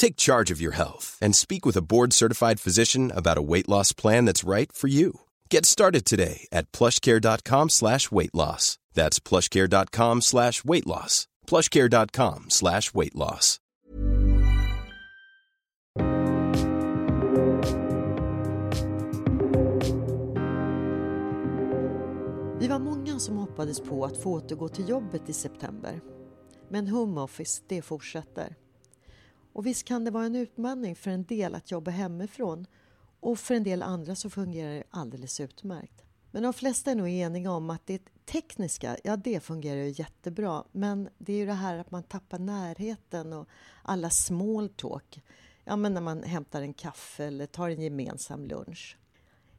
Take charge of your health and speak with a board-certified physician about a weight loss plan that's right for you. Get started today at plushcare.com slash weight loss. That's plushcare.com slash weight loss. plushcare.com slash weight loss. Vi var många som hoppades på att få återgå till jobbet i september. Men home office, det fortsätter. Och visst kan det vara en utmaning för en del att jobba hemifrån och för en del andra så fungerar det alldeles utmärkt. Men de flesta är nog eniga om att det tekniska, ja det fungerar ju jättebra. Men det är ju det här att man tappar närheten och alla small talk. Ja, men när man hämtar en kaffe eller tar en gemensam lunch.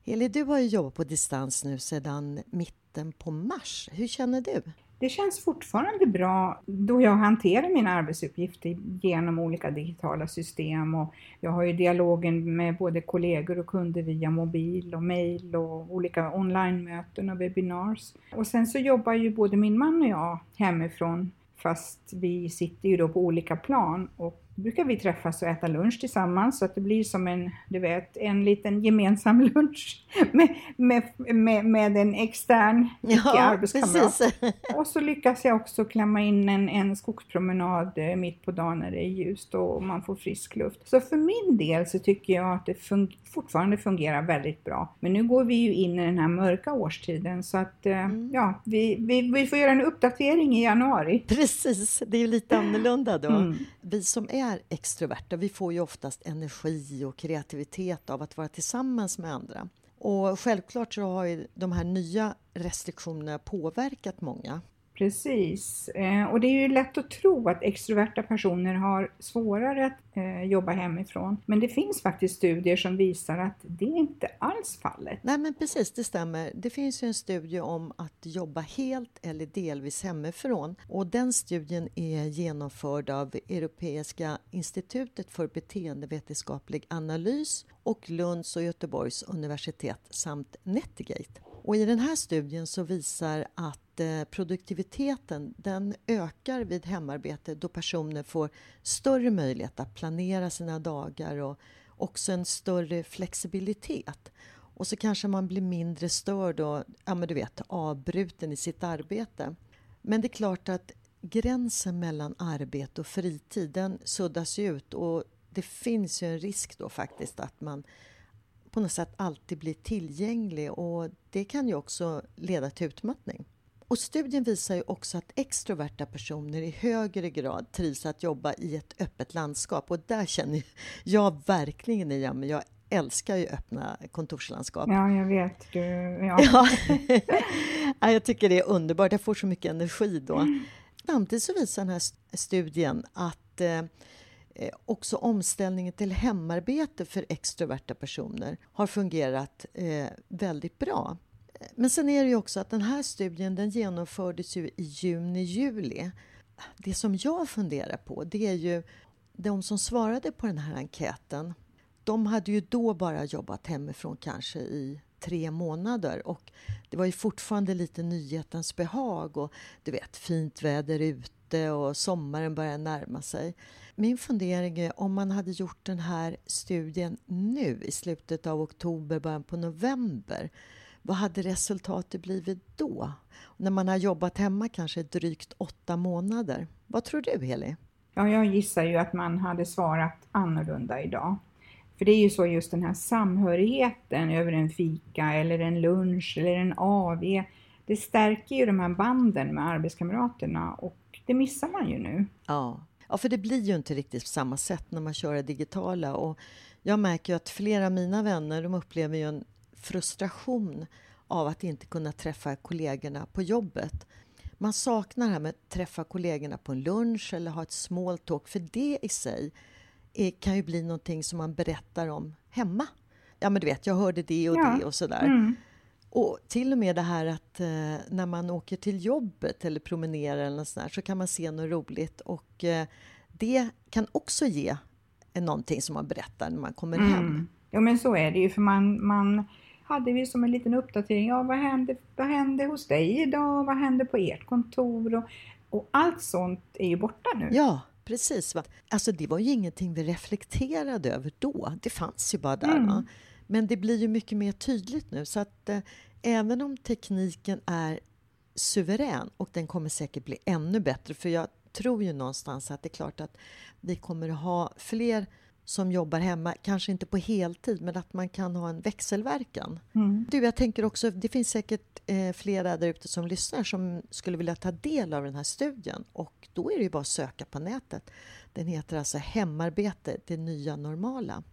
Heli, du har ju jobbat på distans nu sedan mitten på mars. Hur känner du? Det känns fortfarande bra då jag hanterar mina arbetsuppgifter genom olika digitala system och jag har ju dialogen med både kollegor och kunder via mobil och mail och olika onlinemöten och webinars. Och sen så jobbar ju både min man och jag hemifrån fast vi sitter ju då på olika plan och brukar vi träffas och äta lunch tillsammans så att det blir som en, du vet, en liten gemensam lunch med, med, med, med en extern ja, arbetskamrat. Och så lyckas jag också klämma in en, en skogspromenad eh, mitt på dagen när det är ljust och man får frisk luft. Så för min del så tycker jag att det fun fortfarande fungerar väldigt bra. Men nu går vi ju in i den här mörka årstiden så att eh, mm. ja, vi, vi, vi får göra en uppdatering i januari. Precis, det är ju lite annorlunda då. Mm. Vi som är är extroverta, vi får ju oftast energi och kreativitet av att vara tillsammans med andra. Och självklart så har ju de här nya restriktionerna påverkat många. Precis, eh, och det är ju lätt att tro att extroverta personer har svårare att eh, jobba hemifrån. Men det finns faktiskt studier som visar att det inte alls fallet. Nej men precis, det stämmer. Det finns ju en studie om att jobba helt eller delvis hemifrån och den studien är genomförd av Europeiska institutet för beteendevetenskaplig analys och Lunds och Göteborgs universitet samt Netigate. Och I den här studien så visar att eh, produktiviteten den ökar vid hemarbete då personer får större möjlighet att planera sina dagar och också en större flexibilitet. Och så kanske man blir mindre störd och ja, men du vet, avbruten i sitt arbete. Men det är klart att gränsen mellan arbete och fritid den suddas ut och det finns ju en risk då faktiskt att man på något sätt alltid blir tillgänglig och det kan ju också leda till utmattning. Och studien visar ju också att extroverta personer i högre grad trivs att jobba i ett öppet landskap och där känner jag verkligen igen mig. Jag älskar ju öppna kontorslandskap. Ja, jag vet. Du, ja. ja. jag tycker det är underbart. Jag får så mycket energi då. Mm. Samtidigt så visar den här studien att eh, Eh, också omställningen till hemarbete för extroverta personer har fungerat eh, väldigt bra. Eh, men sen är det ju också att den här studien den genomfördes ju i juni-juli. Det som jag funderar på det är ju de som svarade på den här enkäten. De hade ju då bara jobbat hemifrån kanske i tre månader och det var ju fortfarande lite nyhetens behag och du vet fint väder ute och sommaren börjar närma sig. Min fundering är om man hade gjort den här studien nu i slutet av oktober, början på november. Vad hade resultatet blivit då? När man har jobbat hemma kanske drygt åtta månader. Vad tror du, Heli? Ja, jag gissar ju att man hade svarat annorlunda idag. För det är ju så just den här samhörigheten över en fika eller en lunch eller en AV. Det stärker ju de här banden med arbetskamraterna och det missar man ju nu. Ja. ja, för det blir ju inte riktigt på samma sätt när man kör det digitala. Och jag märker ju att flera av mina vänner de upplever ju en frustration av att inte kunna träffa kollegorna på jobbet. Man saknar det här med att träffa kollegorna på en lunch eller ha ett small talk, för det i sig kan ju bli någonting som man berättar om hemma. Ja, men du vet, jag hörde det och ja. det och sådär. Mm. Och till och med det här att eh, när man åker till jobbet eller promenerar eller sådär, så kan man se något roligt och eh, det kan också ge någonting som man berättar när man kommer mm. hem. Ja men så är det ju för man, man hade vi som en liten uppdatering, ja vad hände, vad hände hos dig idag, vad hände på ert kontor och, och allt sånt är ju borta nu. Ja, precis. Alltså det var ju ingenting vi reflekterade över då, det fanns ju bara där. Mm. Men det blir ju mycket mer tydligt nu så att eh, även om tekniken är suverän och den kommer säkert bli ännu bättre för jag tror ju någonstans att det är klart att vi kommer ha fler som jobbar hemma, kanske inte på heltid, men att man kan ha en växelverkan. Mm. Du, jag tänker också, det finns säkert eh, flera där ute som lyssnar som skulle vilja ta del av den här studien och då är det ju bara att söka på nätet. Den heter alltså Hemarbete, det nya normala.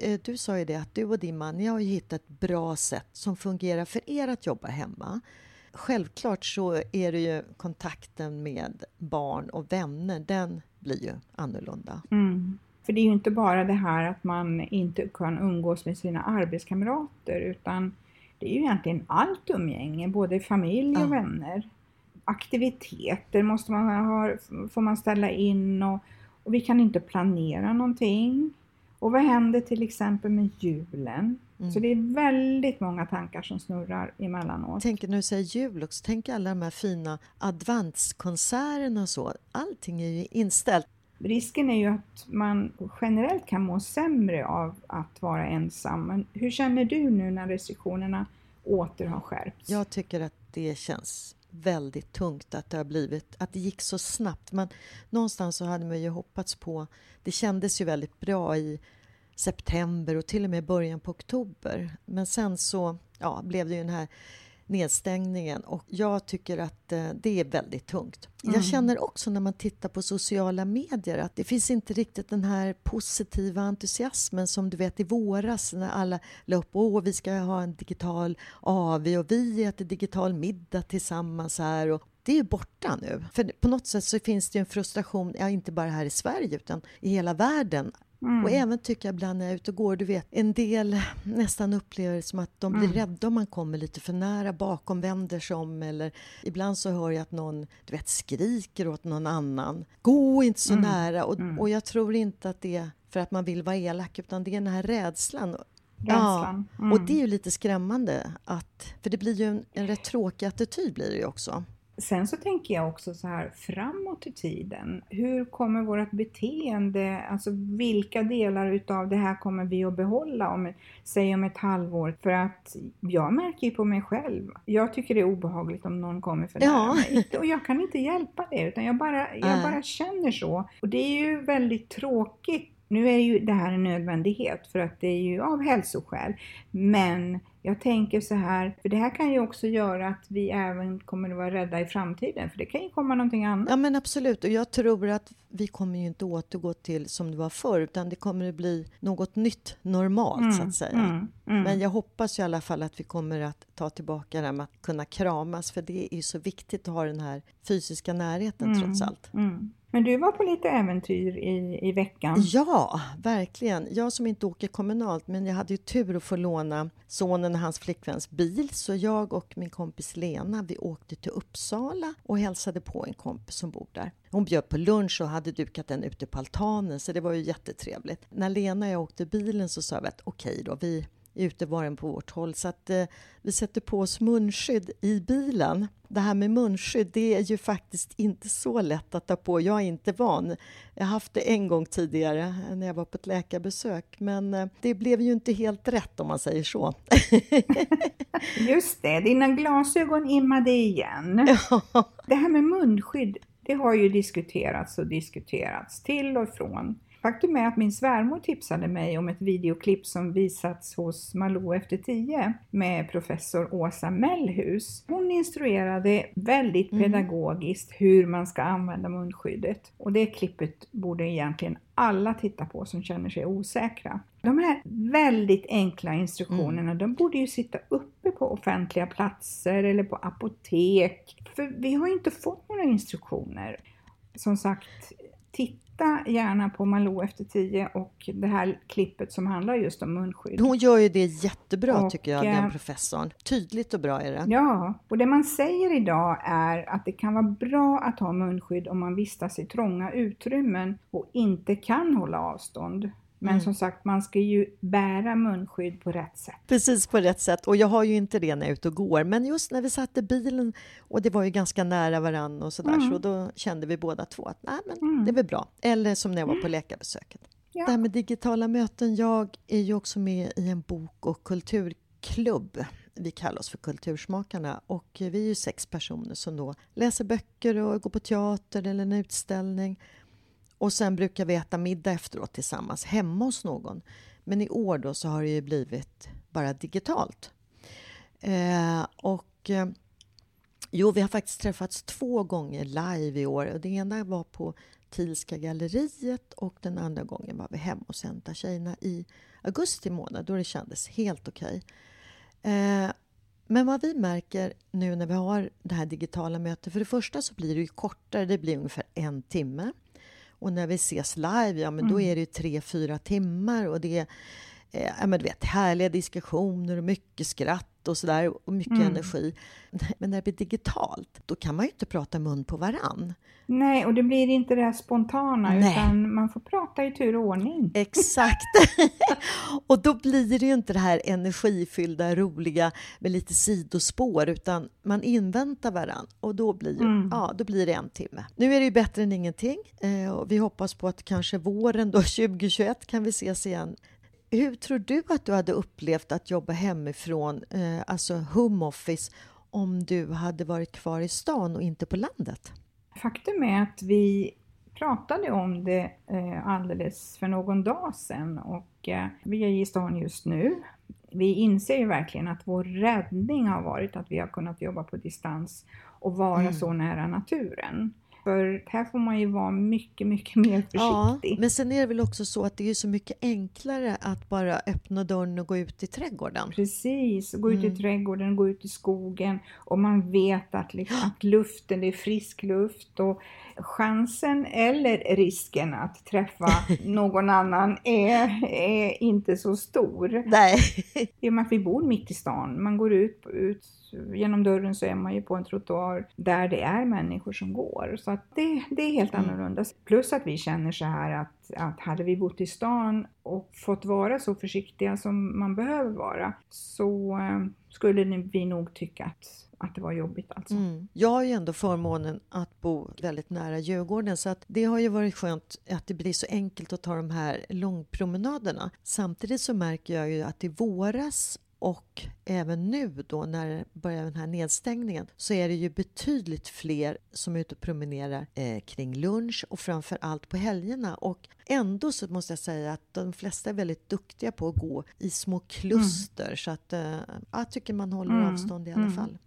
Eh, du sa ju det att du och din man, ni har ju hittat ett bra sätt som fungerar för er att jobba hemma. Självklart så är det ju kontakten med barn och vänner, den blir ju annorlunda. Mm. För det är ju inte bara det här att man inte kan umgås med sina arbetskamrater utan det är ju egentligen allt umgänge, både familj och ja. vänner. Aktiviteter måste man ha, får man ställa in och, och vi kan inte planera någonting. Och vad händer till exempel med julen? Mm. Så det är väldigt många tankar som snurrar emellanåt. Tänk när du säger jul också, tänk alla de här fina adventskonserterna och så. Allting är ju inställt. Risken är ju att man generellt kan må sämre av att vara ensam. Men hur känner du nu när restriktionerna åter har skärpts? Jag tycker att det känns väldigt tungt att det har blivit, att det gick så snabbt. Men någonstans så hade man ju hoppats på, det kändes ju väldigt bra i september och till och med början på oktober. Men sen så ja, blev det ju den här nedstängningen och jag tycker att eh, det är väldigt tungt. Mm. Jag känner också när man tittar på sociala medier att det finns inte riktigt den här positiva entusiasmen som du vet i våras när alla la upp åh vi ska ha en digital AV och vi äter digital middag tillsammans här och det är borta nu. För på något sätt så finns det en frustration, ja, inte bara här i Sverige utan i hela världen Mm. Och även tycker jag ibland när jag är ute och går, du vet, en del nästan upplever det som att de blir mm. rädda om man kommer lite för nära bakom, vänder sig om eller ibland så hör jag att någon, du vet, skriker åt någon annan. Gå inte så mm. nära! Och, mm. och jag tror inte att det är för att man vill vara elak utan det är den här rädslan. Rädslan. Ja, och det är ju lite skrämmande att, för det blir ju en, en rätt tråkig attityd blir det ju också. Sen så tänker jag också så här framåt i tiden. Hur kommer vårt beteende, alltså vilka delar utav det här kommer vi att behålla om, säg om ett halvår? För att jag märker ju på mig själv. Jag tycker det är obehagligt om någon kommer för ja. mig. Och jag kan inte hjälpa det, utan jag bara, jag bara känner så. Och det är ju väldigt tråkigt nu är ju det här en nödvändighet för att det är ju av hälsoskäl. Men jag tänker så här, för det här kan ju också göra att vi även kommer att vara rädda i framtiden, för det kan ju komma någonting annat. Ja men absolut, och jag tror att vi kommer ju inte återgå till som det var förr, utan det kommer att bli något nytt normalt mm, så att säga. Mm, mm. Men jag hoppas i alla fall att vi kommer att ta tillbaka det här med att kunna kramas, för det är ju så viktigt att ha den här fysiska närheten trots mm, allt. Mm. Men du var på lite äventyr i, i veckan. Ja, verkligen. Jag som inte åker kommunalt, men jag hade ju tur att få låna sonen och hans flickväns bil. Så jag och min kompis Lena, vi åkte till Uppsala och hälsade på en kompis som bor där. Hon bjöd på lunch och hade dukat den ute på altanen, så det var ju jättetrevligt. När Lena och jag åkte bilen så sa vi att okej okay då, vi ute var den på vårt håll. Så att eh, vi sätter på oss munskydd i bilen. Det här med munskydd, det är ju faktiskt inte så lätt att ta på. Jag är inte van. Jag har haft det en gång tidigare när jag var på ett läkarbesök, men eh, det blev ju inte helt rätt om man säger så. Just det, dina glasögon immade igen. Det här med munskydd, det har ju diskuterats och diskuterats till och från. Faktum är att min svärmor tipsade mig om ett videoklipp som visats hos Malou efter tio med professor Åsa Mellhus. Hon instruerade väldigt mm. pedagogiskt hur man ska använda munskyddet och det klippet borde egentligen alla titta på som känner sig osäkra. De här väldigt enkla instruktionerna, mm. de borde ju sitta uppe på offentliga platser eller på apotek. För vi har ju inte fått några instruktioner. Som sagt, titta gärna på Malou efter tio och det här klippet som handlar just om munskydd. Hon gör ju det jättebra och, tycker jag, den eh, professorn. Tydligt och bra är det. Ja, och det man säger idag är att det kan vara bra att ha munskydd om man vistas i trånga utrymmen och inte kan hålla avstånd. Men mm. som sagt, man ska ju bära munskydd på rätt sätt. Precis på rätt sätt. Och jag har ju inte det när jag är ute och går. Men just när vi satt i bilen och det var ju ganska nära varann och sådär, mm. så då kände vi båda två att nej, men mm. det är väl bra. Eller som när jag var på läkarbesöket. Ja. Det här med digitala möten. Jag är ju också med i en bok och kulturklubb. Vi kallar oss för Kultursmakarna och vi är ju sex personer som då läser böcker och går på teater eller en utställning och sen brukar vi äta middag efteråt tillsammans hemma hos någon. Men i år då så har det ju blivit bara digitalt. Eh, och eh, jo, vi har faktiskt träffats två gånger live i år. Och det ena var på Tilska galleriet och den andra gången var vi hemma hos Enta tjejerna i augusti månad då det kändes helt okej. Okay. Eh, men vad vi märker nu när vi har det här digitala mötet, för det första så blir det ju kortare, det blir ungefär en timme. Och när vi ses live, ja men mm. då är det tre, fyra timmar och det eh, men du vet, härliga diskussioner och mycket skratt och sådär och mycket mm. energi. Men när det blir digitalt, då kan man ju inte prata mun på varann. Nej, och det blir inte det här spontana Nej. utan man får prata i tur och ordning. Exakt! och då blir det ju inte det här energifyllda, roliga med lite sidospår utan man inväntar varann och då blir, mm. ja, då blir det en timme. Nu är det ju bättre än ingenting eh, och vi hoppas på att kanske våren då 2021 kan vi ses igen hur tror du att du hade upplevt att jobba hemifrån, eh, alltså home office, om du hade varit kvar i stan och inte på landet? Faktum är att vi pratade om det eh, alldeles för någon dag sedan och eh, vi är i stan just nu. Vi inser ju verkligen att vår räddning har varit att vi har kunnat jobba på distans och vara mm. så nära naturen. För här får man ju vara mycket, mycket mer försiktig. Ja, men sen är det väl också så att det är så mycket enklare att bara öppna dörren och gå ut i trädgården. Precis, gå ut mm. i trädgården, gå ut i skogen och man vet att, liksom, att luften, det är frisk luft och chansen eller risken att träffa någon annan är, är inte så stor. Nej. I och med att vi bor mitt i stan, man går ut, ut genom dörren så är man ju på en trottoar där det är människor som går. Så att det, det är helt mm. annorlunda. Plus att vi känner så här att, att hade vi bott i stan och fått vara så försiktiga som man behöver vara så eh, skulle vi nog tycka att att det var jobbigt alltså. Mm. Jag har ju ändå förmånen att bo väldigt nära Djurgården så att det har ju varit skönt att det blir så enkelt att ta de här långpromenaderna. Samtidigt så märker jag ju att i våras och även nu då när börjar den här nedstängningen så är det ju betydligt fler som är ute och promenerar eh, kring lunch och framför allt på helgerna. Och ändå så måste jag säga att de flesta är väldigt duktiga på att gå i små kluster mm. så att eh, jag tycker man håller mm. avstånd i alla mm. fall.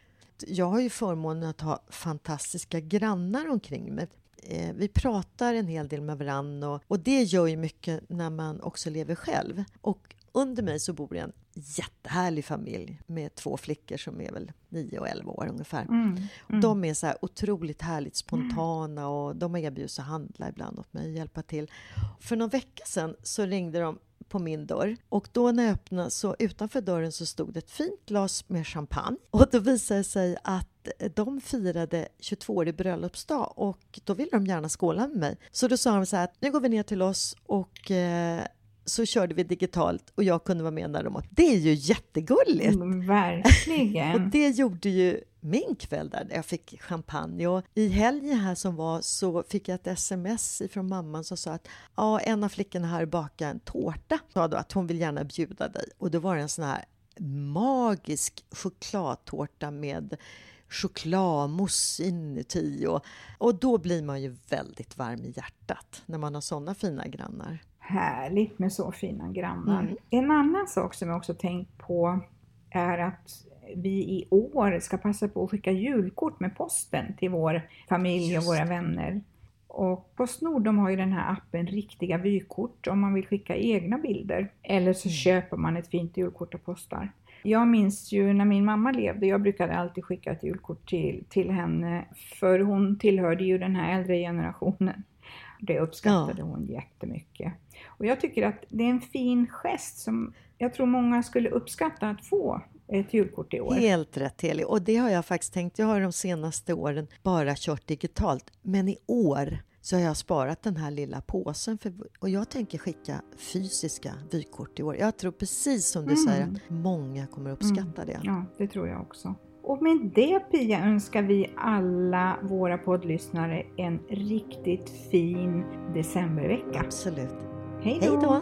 Jag har ju förmånen att ha fantastiska grannar omkring mig eh, vi pratar en hel del med varandra och, och, det gör ju mycket när man också lever själv. Och under mig så bor en jättehärlig familj med två flickor som är väl 9 och 11 år ungefär. Mm, mm. De är så här otroligt härligt spontana och de erbjuder sig att handla ibland åt mig och hjälpa till. För någon vecka sedan så ringde de på min dörr och då när jag öppnade så utanför dörren så stod det ett fint glas med champagne och då visade det sig att de firade 22-årig bröllopsdag och då ville de gärna skåla med mig. Så då sa de så här att nu går vi ner till oss och eh, så körde vi digitalt och jag kunde vara med när de åt. Det är ju jättegulligt! Mm, verkligen! och det gjorde ju min kväll där, jag fick champagne. Och I helgen här som var så fick jag ett sms från mamman som sa att ja, en av flickorna här bakar en tårta. Sa då att hon vill gärna bjuda dig. Och då var det en sån här magisk chokladtårta med chokladmousse inuti. Och, och då blir man ju väldigt varm i hjärtat när man har sådana fina grannar. Härligt med så fina grannar. Mm. En annan sak som jag också tänkt på är att vi i år ska passa på att skicka julkort med posten till vår familj och våra vänner. Och Postnord de har ju den här appen Riktiga vykort om man vill skicka egna bilder. Eller så mm. köper man ett fint julkort och postar. Jag minns ju när min mamma levde, jag brukade alltid skicka ett julkort till, till henne för hon tillhörde ju den här äldre generationen. Det uppskattade ja. hon jättemycket. Och jag tycker att det är en fin gest som jag tror många skulle uppskatta att få ett julkort i år. Helt rätt Heli, och det har jag faktiskt tänkt. Jag har de senaste åren bara kört digitalt, men i år så har jag sparat den här lilla påsen för, och jag tänker skicka fysiska vykort i år. Jag tror precis som du mm. säger att många kommer uppskatta mm. det. Ja, det tror jag också. Och med det Pia önskar vi alla våra poddlyssnare en riktigt fin decembervecka. Absolut. Hej då!